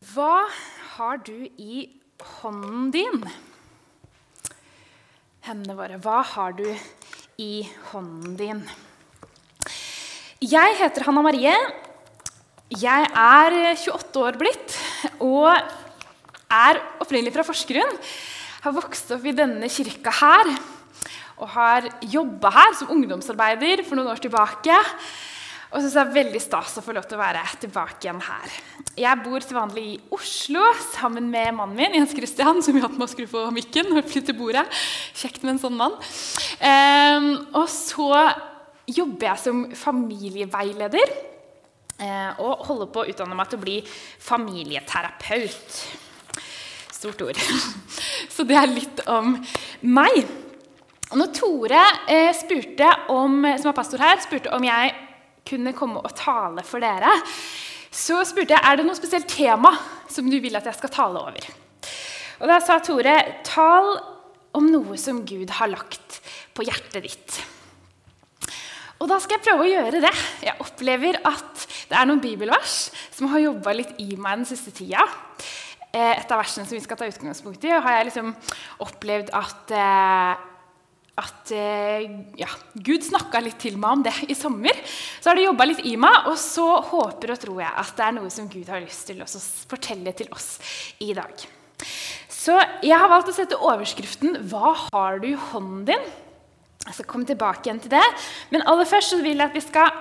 Hva har du i hånden din? Hendene våre, hva har du i hånden din? Jeg heter Hanna Marie. Jeg er 28 år blitt og er opprinnelig fra Porsgrunn. Har vokst opp i denne kirka her og har jobba her som ungdomsarbeider for noen år tilbake. Og så syns det er veldig stas å få lov til å være tilbake igjen her. Jeg bor til vanlig i Oslo sammen med mannen min Jens Christian, som hjalp meg å skru på mikken og flytte bordet. Kjekt med en sånn mann. Um, og så jobber jeg som familieveileder uh, og holder på å utdanne meg til å bli familieterapeut. Stort ord. Så det er litt om meg. Når Tore eh, spurte om, som er pastor her, spurte om jeg kunne komme og tale for dere, så spurte jeg er det noe spesielt tema som du vil at jeg skal tale over. Og Da sa Tore tal om noe som Gud har lagt på hjertet ditt. Og da skal jeg prøve å gjøre det. Jeg opplever at det er noen bibelvers som har jobba litt i meg den siste tida. Eh, et av versene som vi skal ta utgangspunkt i, har jeg liksom opplevd at eh, at eh, ja, Gud snakka litt til meg om det i sommer. Så har det jobba litt i meg, og så håper og tror jeg at det er noe som Gud har lyst til å fortelle til oss i dag. Så jeg har valgt å sette overskriften 'Hva har du i hånden din?' Jeg skal komme tilbake igjen til det. Men aller først så vil jeg at vi skal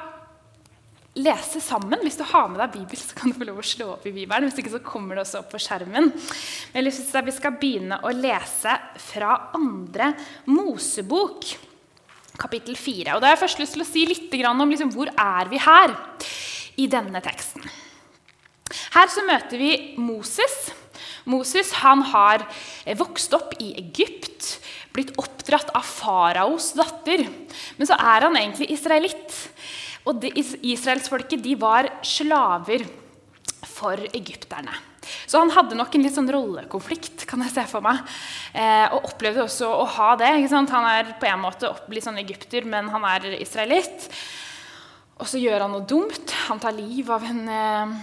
lese sammen. Hvis du har med deg Bibel, så kan du få lov å slå opp i Bibelen. Hvis ikke så kommer det også opp på skjermen. Men jeg synes Vi skal begynne å lese fra andre Mosebok, kapittel 4. Og da har jeg først lyst til å si litt om liksom, hvor er vi her i denne teksten. Her så møter vi Moses. Moses han har vokst opp i Egypt, blitt oppdratt av faraos datter. Men så er han egentlig israelitt. Og Israelsfolket var slaver for egypterne. Så han hadde nok en litt sånn rollekonflikt, kan jeg se for meg. Eh, og opplevde også å ha det. Han er på en måte litt sånn egypter, men han er israelitt. Og så gjør han noe dumt. Han tar liv av en eh,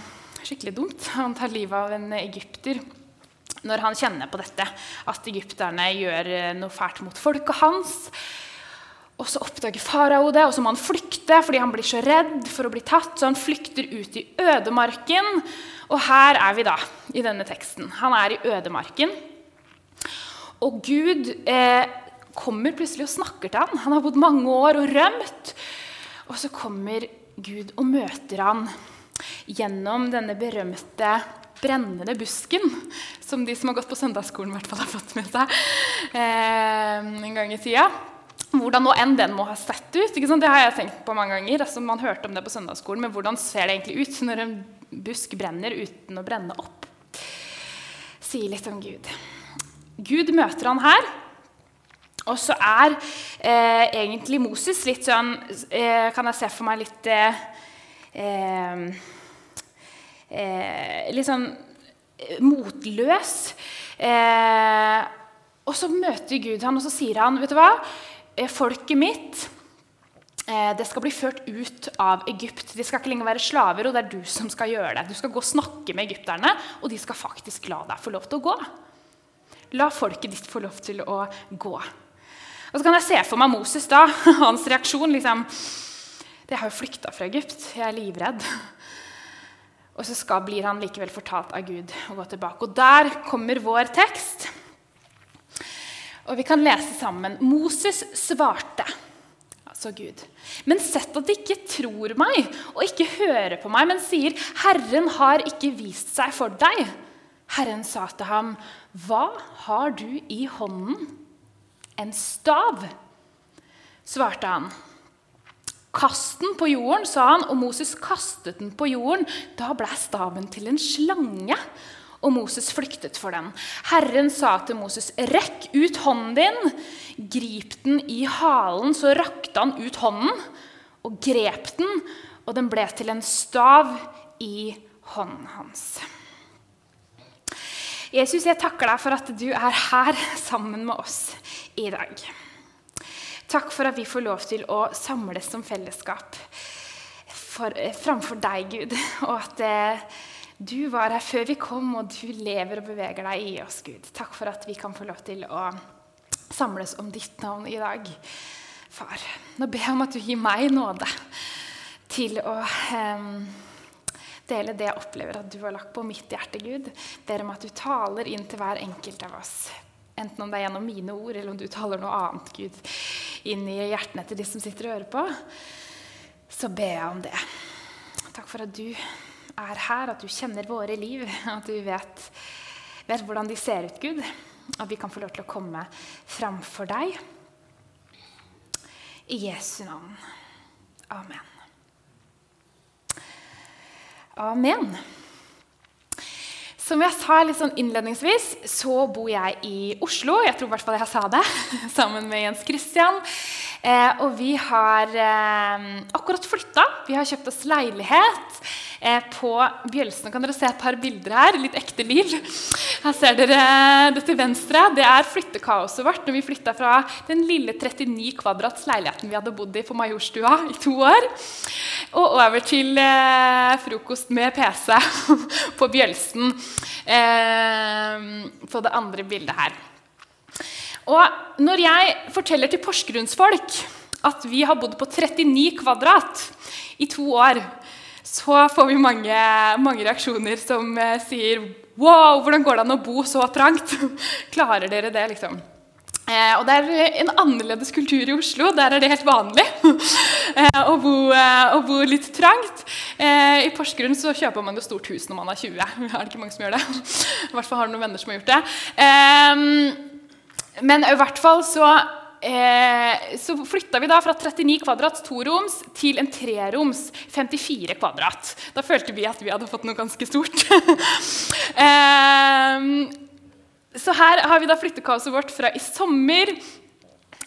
Skikkelig dumt. Han tar livet av en egypter når han kjenner på dette, at egypterne gjør eh, noe fælt mot folket hans. Og så oppdager farao det, og så må han flykte fordi han blir så redd for å bli tatt. Så han flykter ut i ødemarken. Og her er vi da i denne teksten. Han er i ødemarken. Og Gud eh, kommer plutselig og snakker til han. Han har bodd mange år og rømt. Og så kommer Gud og møter han gjennom denne berømte brennende busken, som de som har gått på søndagsskolen, i hvert fall har fått med seg eh, en gang i tida. Hvordan nå enn den må ha sett ut. Det har jeg tenkt på mange ganger. Altså, man hørte om det på søndagsskolen, men hvordan ser det egentlig ut når en busk brenner uten å brenne opp? Sier litt om Gud. Gud møter han her. Og så er eh, egentlig Moses litt sånn eh, Kan jeg se for meg litt eh, eh Litt sånn eh, motløs. Eh, og så møter Gud han, og så sier han, vet du hva? Folket mitt eh, det skal bli ført ut av Egypt. De skal ikke lenger være slaver, og det er du som skal gjøre det. Du skal gå og snakke med egypterne, og de skal faktisk la deg få lov til å gå. La folket ditt få lov til å gå. Og så kan jeg se for meg Moses da, hans reaksjon. liksom, Jeg har jo flykta fra Egypt. Jeg er livredd. Og så skal, blir han likevel fortalt av Gud å gå tilbake. Og der kommer vår tekst. Og vi kan lese sammen. Moses svarte, altså Gud, men sett at de ikke tror meg og ikke hører på meg, men sier, 'Herren har ikke vist seg for deg.' Herren sa til ham, 'Hva har du i hånden?' 'En stav', svarte han. 'Kast den på jorden', sa han, og Moses kastet den på jorden. Da ble staven til en slange og Moses flyktet for den. Herren sa til Moses, 'Rekk ut hånden din.' Grip den i halen. Så rakte han ut hånden og grep den, og den ble til en stav i hånden hans. Jesus, jeg takker deg for at du er her sammen med oss i dag. Takk for at vi får lov til å samles som fellesskap for, framfor deg, Gud, og at eh, Du var her før vi kom, og du lever og beveger deg i oss, Gud. Takk for at vi kan få lov til å samles om ditt navn i dag. Far, nå ber jeg om at du gir meg nåde til å eh, dele det jeg opplever at du har lagt på mitt hjerte, Gud. Ber om at du taler inn til hver enkelt av oss. Enten om det er gjennom mine ord, eller om du taler noe annet, Gud, inn i hjertene til de som sitter og hører på. Så ber jeg om det. Takk for at du er her, at du kjenner våre liv, at du vet, vet hvordan de ser ut, Gud. At vi kan få lov til å komme framfor deg. I Jesu navn. Amen. Amen. Som jeg sa litt sånn innledningsvis, så bor jeg i Oslo. Jeg tror i hvert fall jeg sa det, sammen med Jens Christian. Eh, og vi har eh, akkurat flytta. Vi har kjøpt oss leilighet eh, på Bjølsen. Kan dere se et par bilder her? Litt ekte liv. Her ser dere det til venstre. Det er flyttekaoset vårt når vi flytta fra den lille 39 kvadrats leiligheten vi hadde bodd i på Majorstua i to år, og over til eh, frokost med PC på Bjølsen eh, på det andre bildet her. Og når jeg forteller til porsgrunnsfolk at vi har bodd på 39 kvadrat i to år, så får vi mange, mange reaksjoner som eh, sier Wow, hvordan går det an å bo så trangt? Klarer dere det, liksom? Eh, og det er en annerledes kultur i Oslo. Der er det helt vanlig eh, å, bo, eh, å, bo, litt trangt. Eh, I Porsgrunn så kjøper man jo stort hus når man er 20. Er det ikke mange som gjør det? I hvert fall har du noen venner som har gjort det. Men i hvert fall så, eh, så flytta vi da fra 39 kvadrat toroms til en treroms 54 kvadrat. Da følte vi at vi hadde fått noe ganske stort. eh, så her har vi da flyttekaoset vårt fra i sommer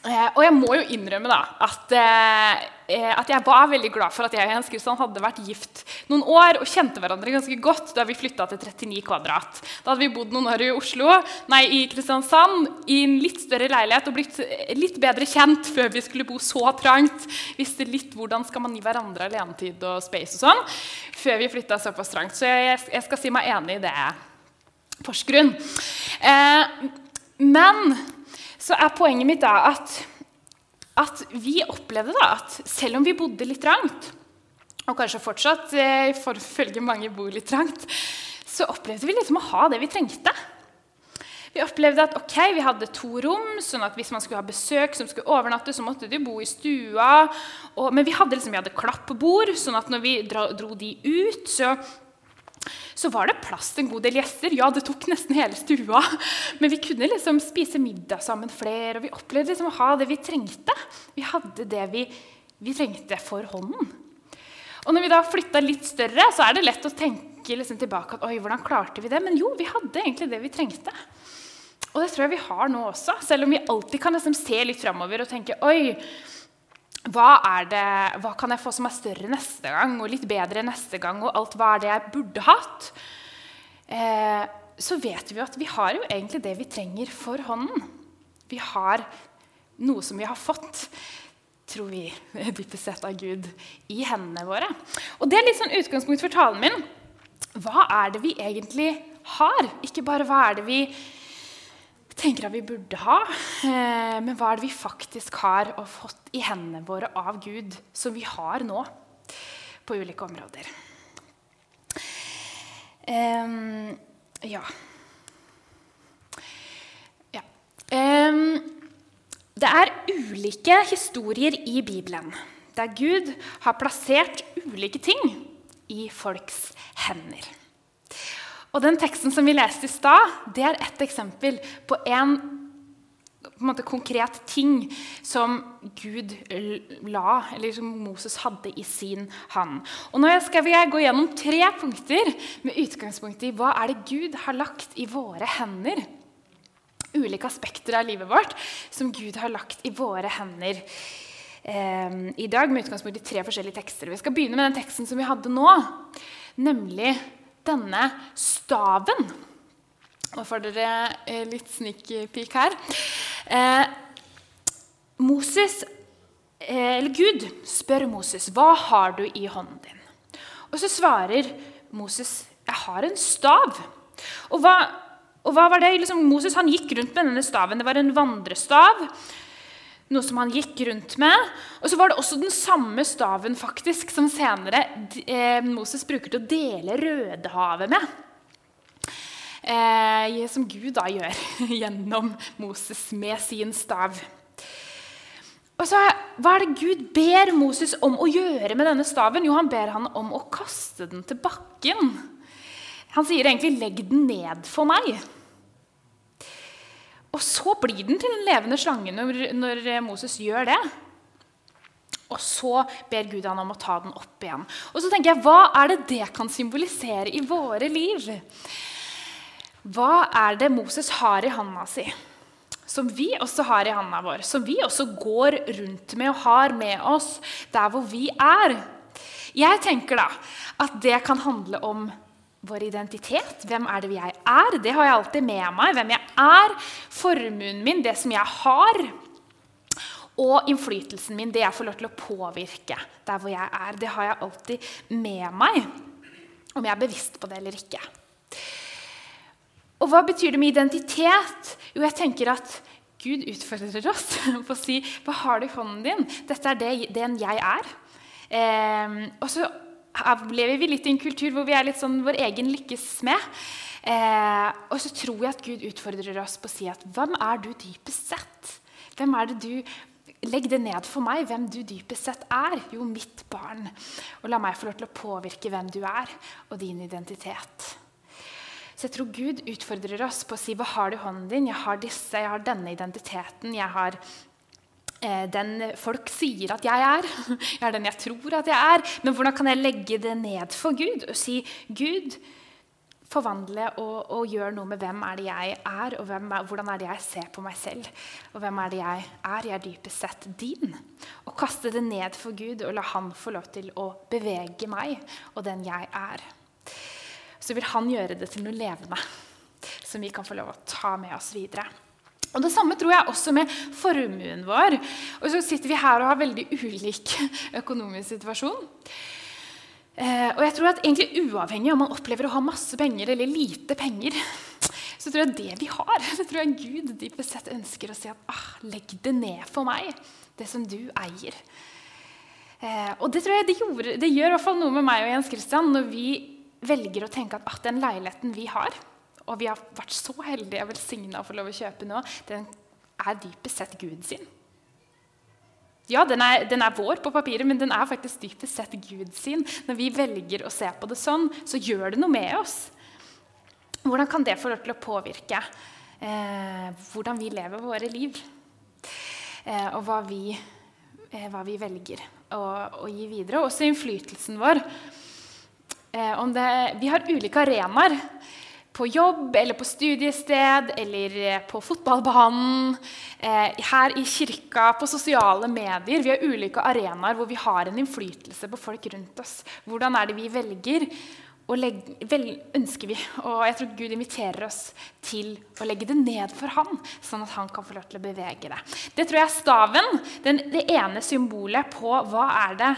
Eh, og jeg må jo innrømme da, at, eh, at, jeg var veldig glad for at jeg og Jens Kristian hadde vært gift noen år og kjente hverandre ganske godt da vi flytta til 39 kvadrat. Da hadde vi bodd noen år i Oslo, nei, i Kristiansand i en litt større leilighet og blitt eh, litt bedre kjent før vi skulle bo så trangt. Visste litt hvordan skal man gi hverandre alenetid og space og sånn før vi flytta såpass trangt. Så jeg, jeg, skal si meg enig i det, Porsgrunn. Eh, men så er poenget mitt da at, at vi opplevde da at selv om vi bodde litt trangt, og kanskje fortsatt eh, følge mange bor litt trangt, så opplevde vi liksom å ha det vi trengte. Vi opplevde at ok, vi hadde to rom, sånn at hvis man skulle ha besøk, som skulle overnatte, så måtte de bo i stua. Og, men vi hadde, liksom, vi hadde klappbord, sånn at når vi dro de ut, så så var det plass til en god del gjester. Ja, det tok nesten hele stua. Men vi kunne liksom spise middag sammen flere, og vi opplevde liksom å ha det vi trengte. Vi hadde det vi, vi trengte for hånden. Og når vi da flytta litt større, så er det lett å tenke liksom tilbake at oi, hvordan klarte vi det? Men jo, vi hadde egentlig det vi trengte. Og det tror jeg vi har nå også, selv om vi alltid kan liksom se litt framover og tenke oi, hva, det, hva, kan jeg få som er større neste gang, og litt bedre neste gang? Og alt hva er det jeg burde hatt? Eh, så vet vi at vi har jo egentlig det vi trenger for hånden. Vi har noe som vi har fått, tror vi, dypest sett av Gud, i hendene våre. Og det er litt sånn utgangspunkt for talen min. Hva er det vi egentlig har? Ikke bare hva er det vi tenker at vi burde ha, eh, men hva er det vi faktisk har og fått i hendene våre av Gud, som vi har nå på ulike områder? Um, ja. ja. Um, det er ulike historier i Bibelen der Gud har plassert ulike ting i folks hender. Og den teksten som vi leste i stad, det er ett eksempel på en, på en konkret ting som Gud la, eller som Moses hadde i sin hand. Og Nå skal vi gå gjennom tre punkter med utgangspunkt i hva er det Gud har lagt i våre hender. Ulike aspekter av livet vårt som Gud har lagt i våre hender eh, i dag. med utgangspunkt i tre forskjellige tekster. Vi skal begynne med den teksten som vi hadde nå, nemlig denne staven Nå får dere eh, litt sneak peek her. Eh, Moses, eh, eller Gud spør Moses hva har du i hånden din. Og så svarer Moses Jeg har en stav. Og hva, og hva var det? Liksom, Moses gikk rundt med denne staven. Det var en vandrestav. Noe som han gikk rundt med. Og så var det også den samme staven faktisk, som senere eh, Moses bruker til å dele Rødehavet med. Eh, som Gud da gjør gjennom Moses med sin stav. Og så, Hva er det Gud ber Moses om å gjøre med denne staven? Jo, han ber han om å kaste den til bakken. Han sier egentlig 'legg den ned for meg'. Og så blir den til en levende slange når, når Moses gjør det. Og så ber Gud han om å ta den opp igjen. Og så tenker jeg, Hva er det det kan symbolisere i våre liv? Hva er det Moses har i handa si? som vi også har i handa vår, som vi også går rundt med og har med oss der hvor vi er. Jeg tenker da at det kan handle om vår identitet. Hvem er det jeg er? Det har jeg alltid med meg. Hvem jeg er, formuen min, det som jeg har. Og innflytelsen min, det jeg får lov til å påvirke der hvor jeg er. Det har jeg alltid med meg, om jeg er bevisst på det eller ikke. Og hva betyr det med identitet? Jo, jeg tenker at Gud utfordrer oss på å si Hva har du i hånden din? Dette er det, den jeg er. Eh, og så lever vi litt i en kultur hvor vi er litt sånn vår egen lykkes med. Eh, og så tror jeg at Gud utfordrer oss på å si at hvem er du dypest sett? Hvem er det du Legg det ned for meg, hvem du dypest sett er. Jo, mitt barn. Og la meg få lov til å påvirke hvem du er, og din identitet. Så jeg tror Gud utfordrer oss på å si hva har du i hånden din? Jeg har disse, jeg har denne identiteten. Jeg har den folk sier at jeg er. Jeg er den jeg tror at jeg er. Men hvordan kan jeg legge det ned for Gud og si Gud, forvandle og, og gjøre noe med hvem er det jeg er, og er, hvordan er det jeg ser på meg selv. Og hvem er det jeg er? Jeg er dypest sett din. Og kaste det ned for Gud og la Han få lov til å bevege meg og den jeg er så vil han gjøre det til noe levende som vi kan få lov å ta med oss videre. Og Det samme tror jeg også med formuen vår. Og så sitter vi her og har veldig ulik økonomisk situasjon. Eh, og jeg tror at egentlig Uavhengig om man opplever å ha masse penger eller lite penger, så tror jeg det vi har, det tror jeg Gud dypest sett ønsker å si at ah, legg det ned for meg, det som du eier. Eh, og det tror jeg det, gjorde, det gjør i hvert fall noe med meg og Jens Christian når vi velger å tenke at ah, den leiligheten vi har, og vi har vært så heldige og velsigna å få lov å kjøpe nå, den er dypest sett Gud sin. Ja, den er, den er, vår på papiret, men den er faktisk dypest sett Gud sin. Når vi velger å se på det sånn, så gjør det noe med oss. Hvordan kan det få lov til å påvirke eh, hvordan vi lever våre liv? Eh, og hva vi, eh, hva vi velger å, å, gi videre. Også innflytelsen vår Eh, det, vi har ulike arenaer. På jobb eller på studiested eller eh, på fotballbanen. Eh, her i kirka, på sosiale medier. Vi har ulike arenaer hvor vi har en innflytelse på folk rundt oss. Hvordan er det vi velger? Og legge, vel, ønsker vi, og jeg tror Gud inviterer oss til å legge det ned for ham, sånn at han kan få lov til å bevege det. Det tror jeg er staven, den, det ene symbolet på hva er det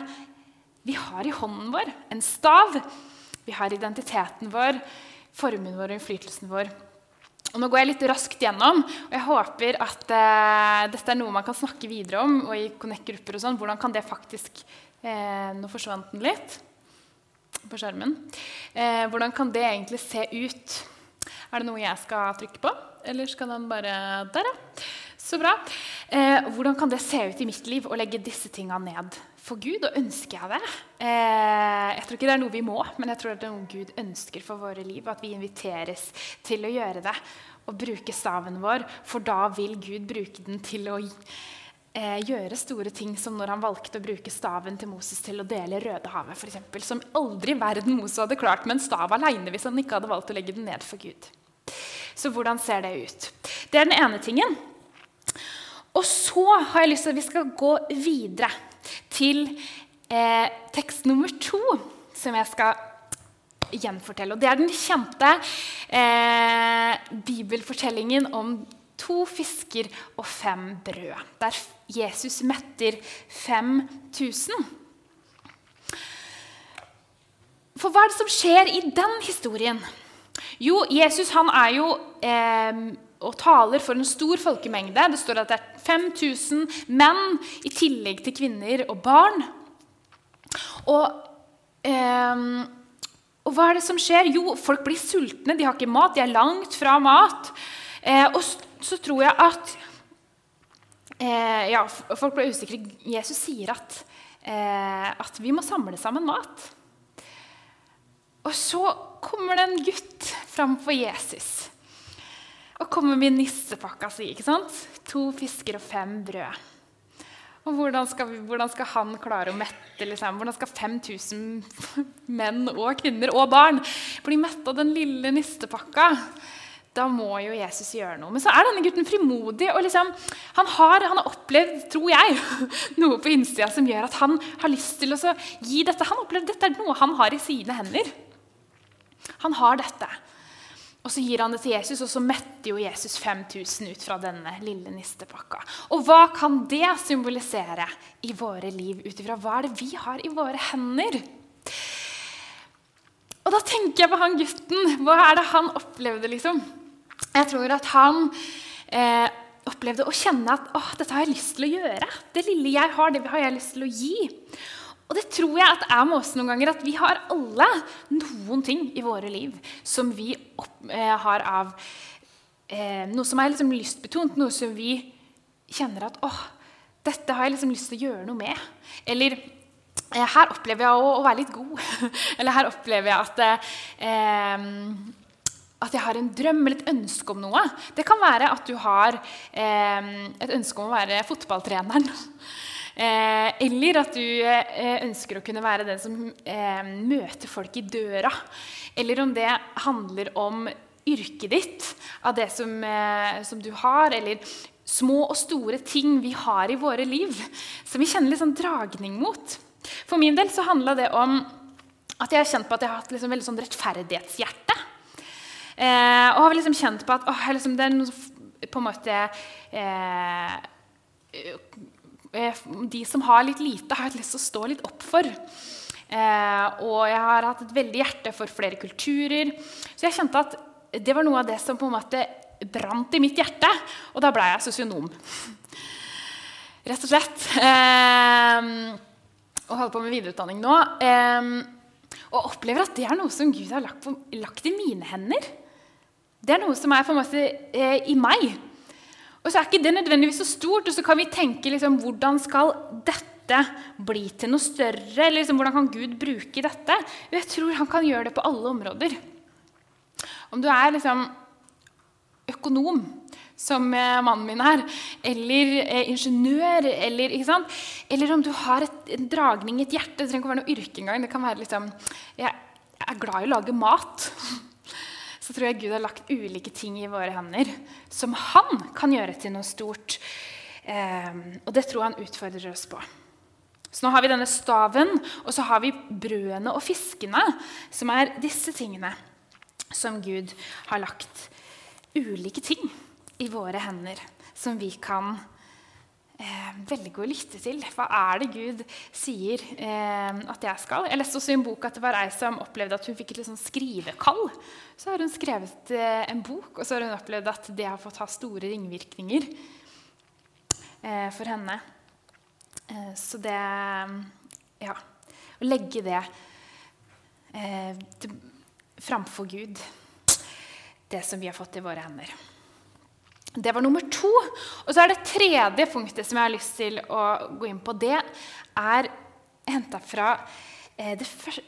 vi har i hånden vår en stav. Vi har identiteten vår, formuen vår og innflytelsen vår. Og nå går jeg litt raskt gjennom, og jeg håper at eh, dette er noe man kan snakke videre om. og i Connect-grupper og sånn. Hvordan kan det faktisk eh, Nå forsvant den litt på skjermen. Eh, hvordan kan det egentlig se ut? Er det noe jeg skal trykke på? Eller skal den bare Der, ja. Så bra. hvordan kan det se ut i mitt liv å legge disse tinga ned for Gud, og ønsker jeg det? Eh, jeg tror ikke det er noe vi må, men jeg tror det er noe Gud ønsker for våre liv. At vi inviteres til å gjøre det og bruke staven vår. For da vil Gud bruke den til å eh, gjøre store ting, som når han valgte å bruke staven til Moses til å dele Rødehavet, f.eks. Som aldri i verden Moses hadde klart med en stav aleine hvis han ikke hadde valgt å legge den ned for Gud. Så hvordan ser det ut? Det er den ene tingen. Og så har jeg lyst til at vi skal gå videre til eh, tekst nummer to, som jeg skal gjenfortelle. Og det er den kjente eh, bibelfortellingen om to fisker og fem brød, der Jesus metter 5000. for hva er det som skjer i den historien? Jo, Jesus han er jo eh, og taler for en stor folkemengde. Det står at det er 5000 menn i tillegg til kvinner og barn. Og, eh, og hva er det som skjer? Jo, folk blir sultne. De har ikke mat. De er langt fra mat. Eh, og så tror jeg at eh, Ja, folk blir usikre. Jesus sier at, eh, at vi må samle sammen mat. Og så kommer det en gutt fram for Jesus og kommer med nissepakka si. ikke sant? To fisker og fem brød. Og hvordan skal, vi, hvordan skal han klare å mette liksom? Hvordan skal 5000 menn og kvinner og barn bli mette av den lille nistepakka? Da må jo Jesus gjøre noe. Men så er denne gutten frimodig. og liksom, han, har, han har opplevd tror jeg, noe på innsida som gjør at han har lyst til å gi dette. Han opplevd dette er noe han har i sine hender. Han har dette. Og Så gir han det til Jesus, og så metter jo Jesus 5000 ut fra denne lille nistepakka. Og hva kan det symbolisere i våre liv ut ifra hva er det vi har i våre hender? Og da tenker jeg på han gutten. Hva er det han opplevde, liksom? Jeg tror at han eh, opplevde å kjenne at dette har jeg lyst til å gjøre. Det lille jeg har, det har jeg lyst til å gi. Og det tror jeg at er med oss noen ganger, at vi har alle noen ting i våre liv som vi opp, eh, har av eh, Noe som er liksom lystbetont, noe som vi kjenner at åh, dette har jeg liksom lyst til å gjøre noe med. Eller eh, her opplever jeg å, å, være litt god. Eller her opplever jeg at eh, at jeg har en drøm eller et ønske om noe. Det kan være at du har eh, et ønske om å være fotballtreneren. Eh, eller at du eh, ønsker å kunne være den som eh, møter folk i døra. Eller om det handler om yrket ditt, av det som, som, du har. Eller små og store ting vi har i våre liv, som vi kjenner litt sånn dragning mot. For min del så handla det om at jeg har kjent på at jeg har hatt liksom veldig sånn rettferdighetshjerte. Eh, og har liksom kjent på at åh, liksom, det er noe på en måte eh, de som har litt lite, har jeg lyst til å stå litt opp for. Eh, og jeg har hatt et veldig hjerte for flere kulturer. Så jeg kjente at det var noe av det som på en måte brant i mitt hjerte. Og da ble jeg sosionom. Rett og slett. Eh, og holder på med videreutdanning nå. Eh, og opplever at det er noe som Gud har lagt, på, lagt i mine hender. Det er noe som er på en måte eh, i meg. Og så er ikke det nødvendigvis så stort, og så kan vi tenke liksom, hvordan skal dette bli til noe større? Eller liksom, hvordan kan Gud bruke dette? Jeg tror han kan gjøre det på alle områder. Om du er liksom, økonom, som eh, mannen min er, eller eh, ingeniør, eller, eller, om du har et, en dragning i et hjerte Det trenger ikke å være noe yrke engang. Det kan være liksom, Jeg er glad i å lage mat så tror jeg Gud har lagt ulike ting i våre hender som han kan gjøre til noe stort. Eh, og det tror han utfordrer oss på. Så nå har vi denne staven, og så har vi brødene og fiskene, som er disse tingene som Gud har lagt ulike ting i våre hender, som vi kan gjøre velge å lytte til. Hva er det Gud sier eh, at jeg skal? Jeg leste også i en bok at det var ei som opplevde at hun fikk et sånn skrivekall. Så har hun skrevet eh, en bok, og så har hun opplevd at det har fått ha store ringvirkninger eh, for henne. Eh, så det Ja. Å legge det eh, framfor Gud, det som vi har fått i våre hender. Det var nummer to. Og så er det tredje punktet som jeg har lyst til å gå inn på. Det er henta fra eh,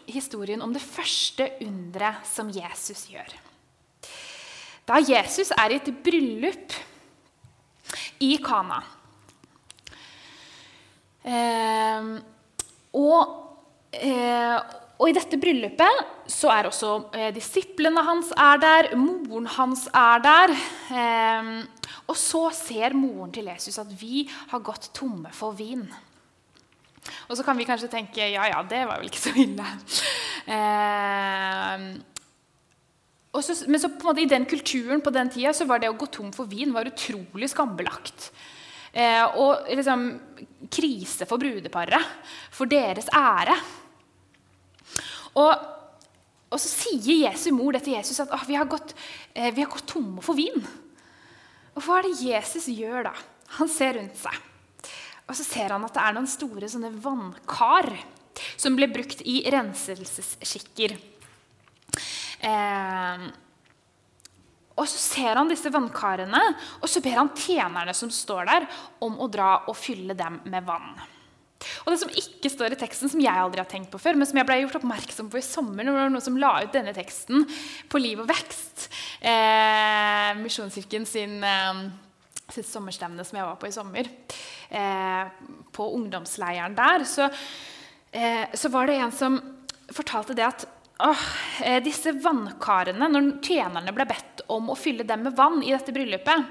historien om det første underet som Jesus gjør. Da Jesus er i et bryllup i Kana eh, og, eh, og i dette bryllupet så er også eh, disiplene hans er der, moren hans er der. Eh, og så ser moren til Jesus at vi har gått tomme for vin. Og så kan vi kanskje tenke ja, ja, det var vel ikke så ille. Eh, så, men så på en måte i den kulturen på den tida så var det å gå tom for vin var utrolig skambelagt. Eh, og liksom krise for brudeparet, for deres ære. Og Og så sier Jesu mor det til Jesus at vi, har gått, eh, vi har gått tomme for vin. Og hva er det Jesus gjør da? Han ser rundt seg. Og så ser han at det er noen store sånne vannkar som ble brukt i renselsesskikker. Eh, og så ser han disse vannkarene, og så ber han tjenerne som står der, om å dra og fylle dem med vann. Og det som ikke står i teksten, som jeg aldri har tenkt på før, men som jeg ble gjort oppmerksom på i sommer, når det var noen som la ut denne teksten på Liv og vekst, eh, Misjonskirken sin, eh, sitt sommerstevne som jeg var på i sommer, eh, på ungdomsleiren der, så, eh, så var det en som fortalte det at Åh, eh, disse vannkarene, Når tjenerne ble bedt om å fylle dem med vann i dette bryllupet,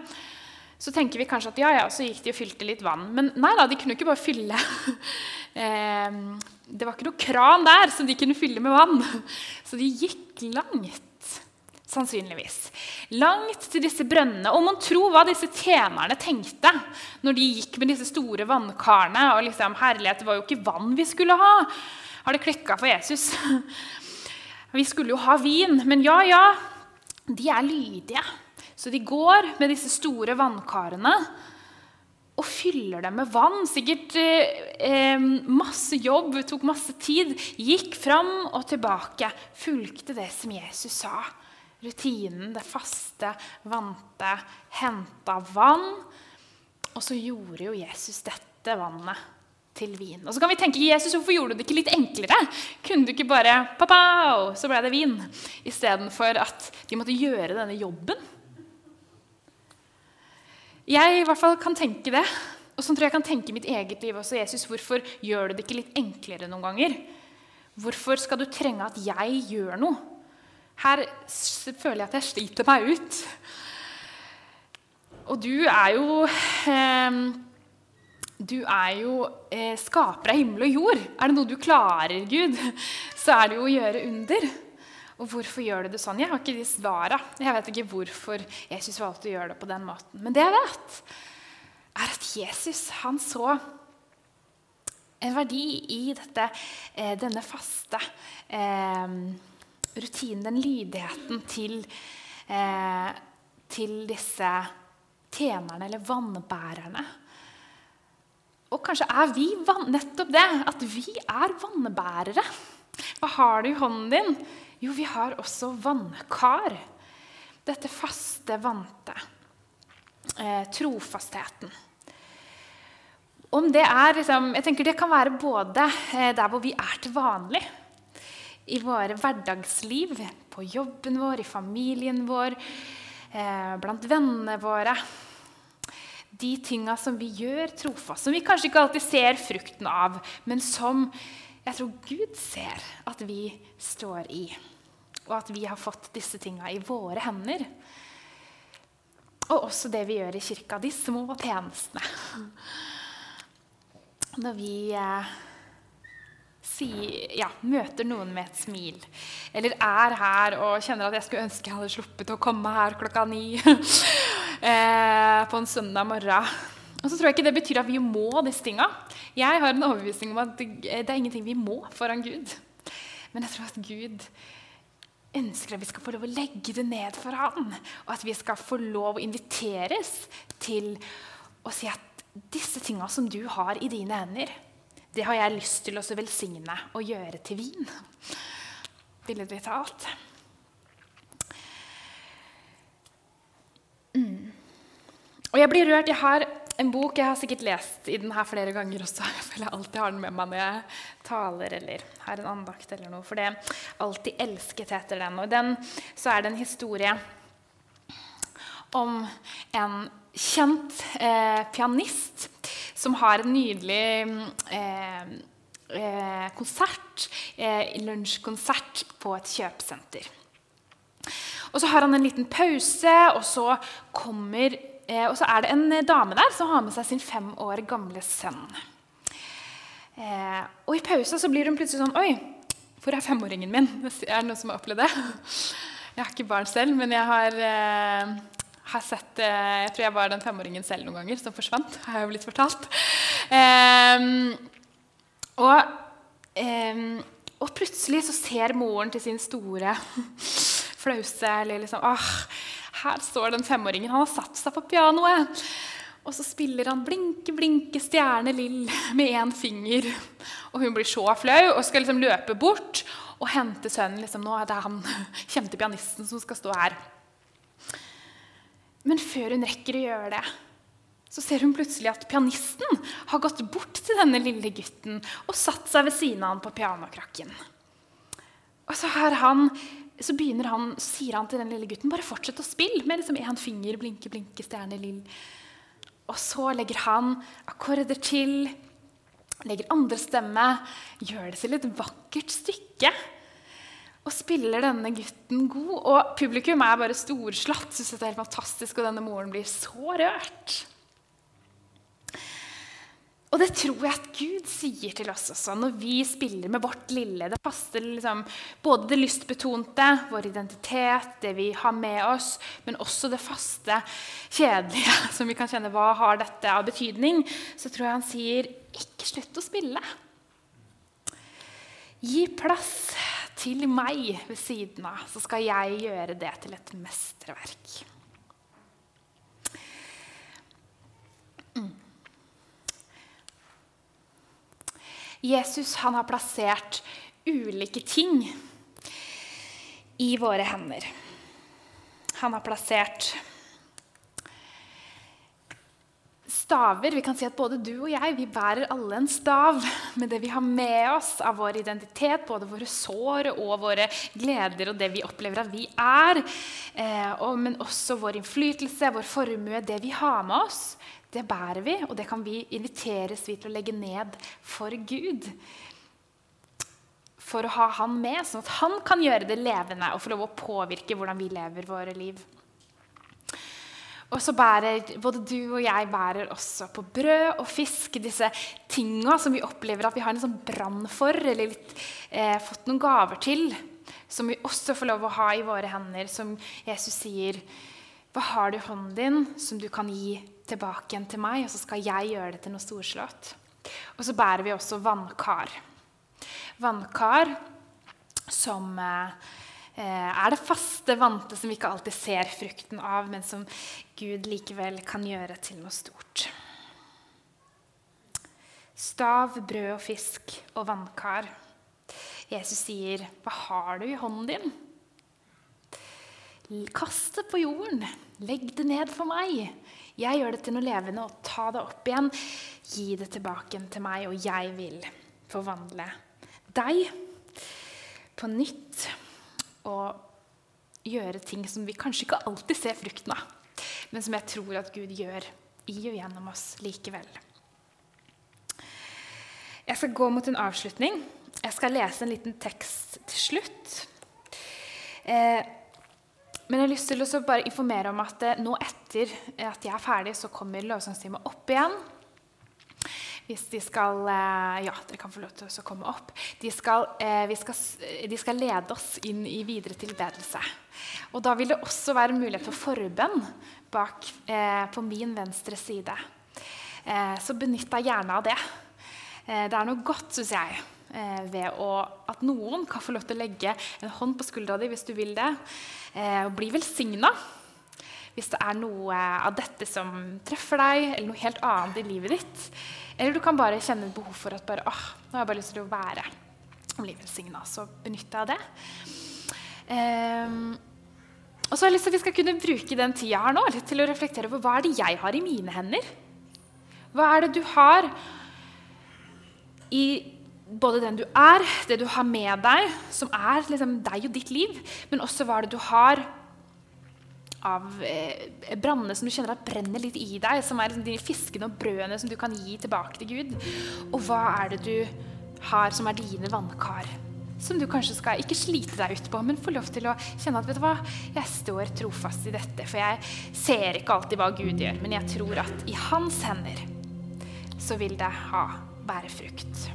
så tenker vi kanskje at ja, ja, så gikk de og fylte litt vann. Men nei da, de kunne ikke bare fylle. Eh, det var ikke noe kran der som de kunne fylle med vann. Så de gikk langt, sannsynligvis. Langt til disse brønnene. Og man tro hva disse tjenerne tenkte når de gikk med disse store vannkarene. Og liksom, herlighet, det var jo ikke vann vi skulle ha. Har det klikka for Jesus? Vi skulle jo ha vin, men ja, ja, de er lydige. Så de går med disse store vannkarene og fyller dem med vann. Sikkert eh, masse jobb, tok masse tid. Gikk fram og tilbake. Fulgte det som Jesus sa. Rutinen, det faste, vante, henta vann. Og så gjorde jo Jesus dette vannet til vin. Og så kan vi tenke Jesus, hvorfor gjorde du det ikke litt enklere? Kunne du ikke bare Papa, så ble det vin? Istedenfor at de måtte gjøre denne jobben. Jeg i hvert fall kan tenke det. Og sånn tror jeg kan tenke mitt eget liv også. Jesus, hvorfor gjør du det ikke litt enklere noen ganger? Hvorfor skal du trenge at jeg gjør noe? Her føler jeg at jeg sliter meg ut. Og du er jo eh, du er jo eh, skaper av himmel og jord. Er det noe du klarer, Gud, så er det jo å gjøre under. Og hvorfor gjør du det sånn? Jeg har ikke de svara. Jeg vet ikke hvorfor Jesus valgte å gjøre det på den måten. Men det jeg vet, er at Jesus han så en verdi i dette, eh, denne faste eh, rutinen, den lydigheten til, eh, til disse tjenerne eller vannbærerne. Og kanskje er vi nettopp det, at vi er vannbærere. Hva har du i hånden din? Jo, vi har også vannkar. Dette faste, vante. Eh, trofastheten. Om det er liksom, jeg tenker Det kan være både eh, der hvor vi er til vanlig, i våre hverdagsliv, på jobben vår, i familien vår, eh, blant vennene våre de tinga som vi gjør trofast, som vi kanskje ikke alltid ser frukten av, men som jeg tror Gud ser at vi står i. Og at vi har fått disse tinga i våre hender. Og også det vi gjør i kirka, de små tjenestene. Når vi eh, si, ja, møter noen med et smil, eller er her og kjenner at jeg skulle ønske jeg hadde sluppet å komme her klokka ni eh, på en søndag morgen. Og så tror jeg ikke det betyr at vi må disse tinga. Jeg har en overbevisning om at det, det er ingenting vi må foran Gud. Men jeg tror at Gud ønsker at vi skal få lov å legge det ned for ham. Og at vi skal få lov å inviteres til å si at disse tinga som du har i dine hender, det har jeg lyst til å velsigne og gjøre til vin. Billedlig talt. Mm. Og jeg blir rørt. Jeg har en bok jeg har sikkert lest i den her flere ganger også. Jeg føler jeg alltid har den med meg når jeg taler eller har en andakt. eller noe, For det er alltid elsket heter den. Og i den så er det en historie om en kjent eh, pianist som har en nydelig eh, eh, konsert, eh, lunsjkonsert på et kjøpesenter. Og Så har han en liten pause, og så, kommer, eh, og så er det en dame der som har med seg sin fem år gamle sønn. Eh, og I pausa så blir hun plutselig sånn Oi, hvor er femåringen min? Er det noen som har opplevd det? Jeg har ikke barn selv, men jeg har eh, har sett eh, Jeg tror jeg var den femåringen selv noen ganger som forsvant. har jeg jo blitt fortalt. Um, og, Og plutselig så ser moren til sin store flause eller liksom ah, Her står den femåringen. Han har satt seg på pianoet. Og så spiller han 'Blinke, blinke, stjerne lill' med én finger. Og hun blir så flau og skal liksom løpe bort og hente sønnen. Liksom, nå er det han kjente pianisten som skal stå her. Men før hun rekker å gjøre det, så ser hun plutselig at pianisten har gått bort til denne lille gutten og satt seg ved siden av han på pianokrakken. Og så, har han, så begynner han, sier han til den lille gutten bare fortsett å spille med liksom én finger, blinke, blinke, stjerne, lill. Og så legger han akkorder til, legger andre stemme, gjør det til et vakkert stykke. Og spiller denne gutten god. Og publikum er bare storslått. Syns det er helt fantastisk, og denne moren blir så rørt. Og det tror jeg at Gud sier til oss også når vi spiller med vårt lille. Det faste, liksom, både det lystbetonte, vår identitet, det vi har med oss, men også det faste, kjedelige, som vi kan kjenne hva har dette av betydning. Så tror jeg han sier, ikke slutt å spille. Gi plass til meg ved siden av, så skal jeg gjøre det til et mesterverk. Jesus han har plassert ulike ting i våre hender. Han har plassert staver. Vi kan si at både du og jeg vi bærer alle en stav med det vi har med oss av vår identitet, både våre sår og våre gleder og det vi opplever at vi er. Eh, og, men også vår innflytelse, vår formue, det vi har med oss det bærer vi, og det kan vi inviteres vi til å legge ned for Gud. For å ha Han med, sånn at han kan gjøre det levende og få lov å påvirke hvordan vi lever våre liv. Og så bærer både du og jeg bærer også på brød og fisk disse tinga som vi opplever at vi har en sånn brann for, eller litt, eh, fått noen gaver til. Som vi også får lov å ha i våre hender, som Jesus sier. Hva har du i hånden din som du kan gi tilbake igjen til meg, og så skal jeg gjøre det til noe storslått. Og så bærer vi også vannkar. Vannkar som eh, er det faste vante som vi ikke alltid ser frukten av, men som Gud likevel kan gjøre til noe stort. Stav, brød og fisk og vannkar. Jesus sier, 'Hva har du i hånden din?' Kast det på jorden. Legg det ned for meg. Jeg gjør det til noe levende, og ta det opp igjen. Gi det tilbake til meg, og jeg vil forvandle deg på nytt. Og gjøre ting som vi kanskje ikke alltid ser frukten av, men som jeg tror at Gud gjør i og gjennom oss likevel. Jeg skal gå mot en avslutning. Jeg skal lese en liten tekst til slutt. Eh, men jeg har lyst til å bare informere om at eh, nå etter at de er ferdige, så kommer lovsangstimen opp igjen. Hvis de skal eh, Ja, dere kan få lov til å komme opp. De skal, eh, skal, de skal lede oss inn i videre tilbedelse. Og da vil det også være mulighet for forbønn bak på min venstre side. Så benytt deg gjerne av det. Det er noe godt, syns jeg, ved å, at noen kan få lov til å legge en hånd på skuldra di hvis du vil det eh, og bli velsigna hvis det er noe av dette som treffer deg, eller noe helt annet i livet ditt. Eller du kan bare kjenne et behov for at bare, åh, nå har jeg bare lyst til å være og bli velsigna. Så benytt deg av det. Um, og så har jeg lyst til at vi skal kunne bruke den tida her nå til å reflektere over hva er det jeg har i mine hender. Hva er det du har i både den du er, det du har med deg, som er liksom deg og ditt liv, men også hva er det du har av eh, brannene som du kjenner at brenner litt i deg, som er liksom de fiskene og brødene som du kan gi tilbake til Gud. Og hva er det du har som er dine vannkar? Som du kanskje skal ikke slite deg ut på, men få lov til å kjenne at vet du hva, jeg står trofast i dette. For jeg ser ikke alltid hva Gud gjør, men jeg tror at i hans hender så vil det ha bære frukt.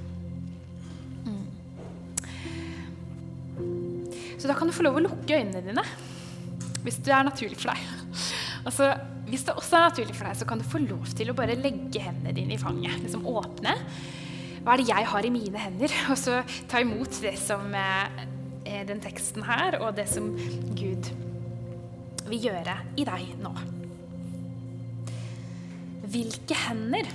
Så da kan du få lov å lukke øynene dine hvis det er naturlig for deg. Altså, hvis det også er naturlig for deg, så kan du få lov til å bare legge hendene dine i fanget. Liksom åpne. hva er det jeg har i mine hender? Og så ta imot det som eh, er den teksten her, og det som Gud vil gjøre i deg nå. Hvilke hender?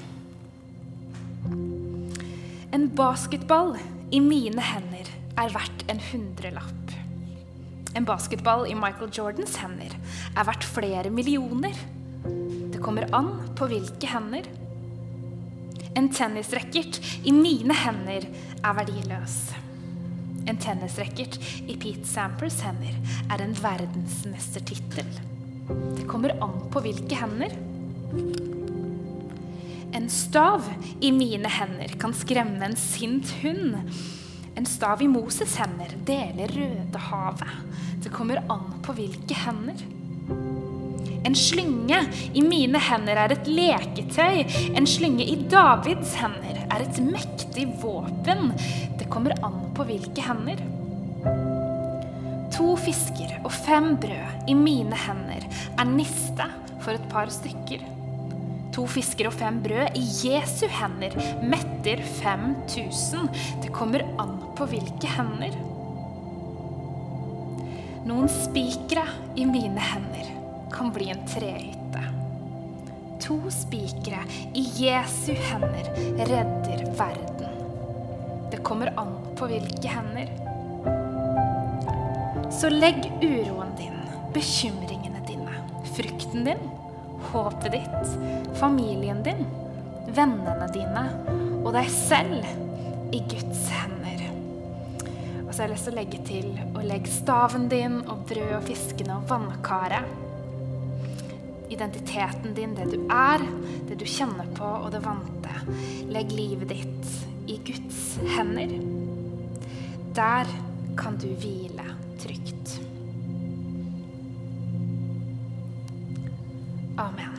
En basketball i mine hender er verdt en hundrelapp. En basketball i Michael Jordans hender er verdt flere millioner. Det kommer an på hvilke hender. En tennisracket i mine hender er verdiløs. En tennisracket i Pete Sampers hender er en verdensmestertittel. Det kommer an på hvilke hender. En stav i mine hender kan skremme en sint hund. En stav i Moses' hender deler Rødehavet. Det kommer an på hvilke hender. En slynge i mine hender er et leketøy. En slynge i Davids hender er et mektig våpen. Det kommer an på hvilke hender. To fisker og fem brød i mine hender er niste for et par stykker. To fisker og fem brød i Jesu hender metter 5000. Det kommer an på hvilke hender. Noen spikere i mine hender kan bli en trehytte. To spikere i Jesu hender redder verden. Det kommer an på hvilke hender. Så legg uroen din, bekymringene dine, frykten din, håpet ditt, familien din, vennene dine og deg selv i Guds hender. Og så har jeg lyst til å legge til å legge staven din og brød og fiskene og vannkaret. Identiteten din, det du er, det du kjenner på og det vante. Legg livet ditt i Guds hender. Der kan du hvile trygt. Amen.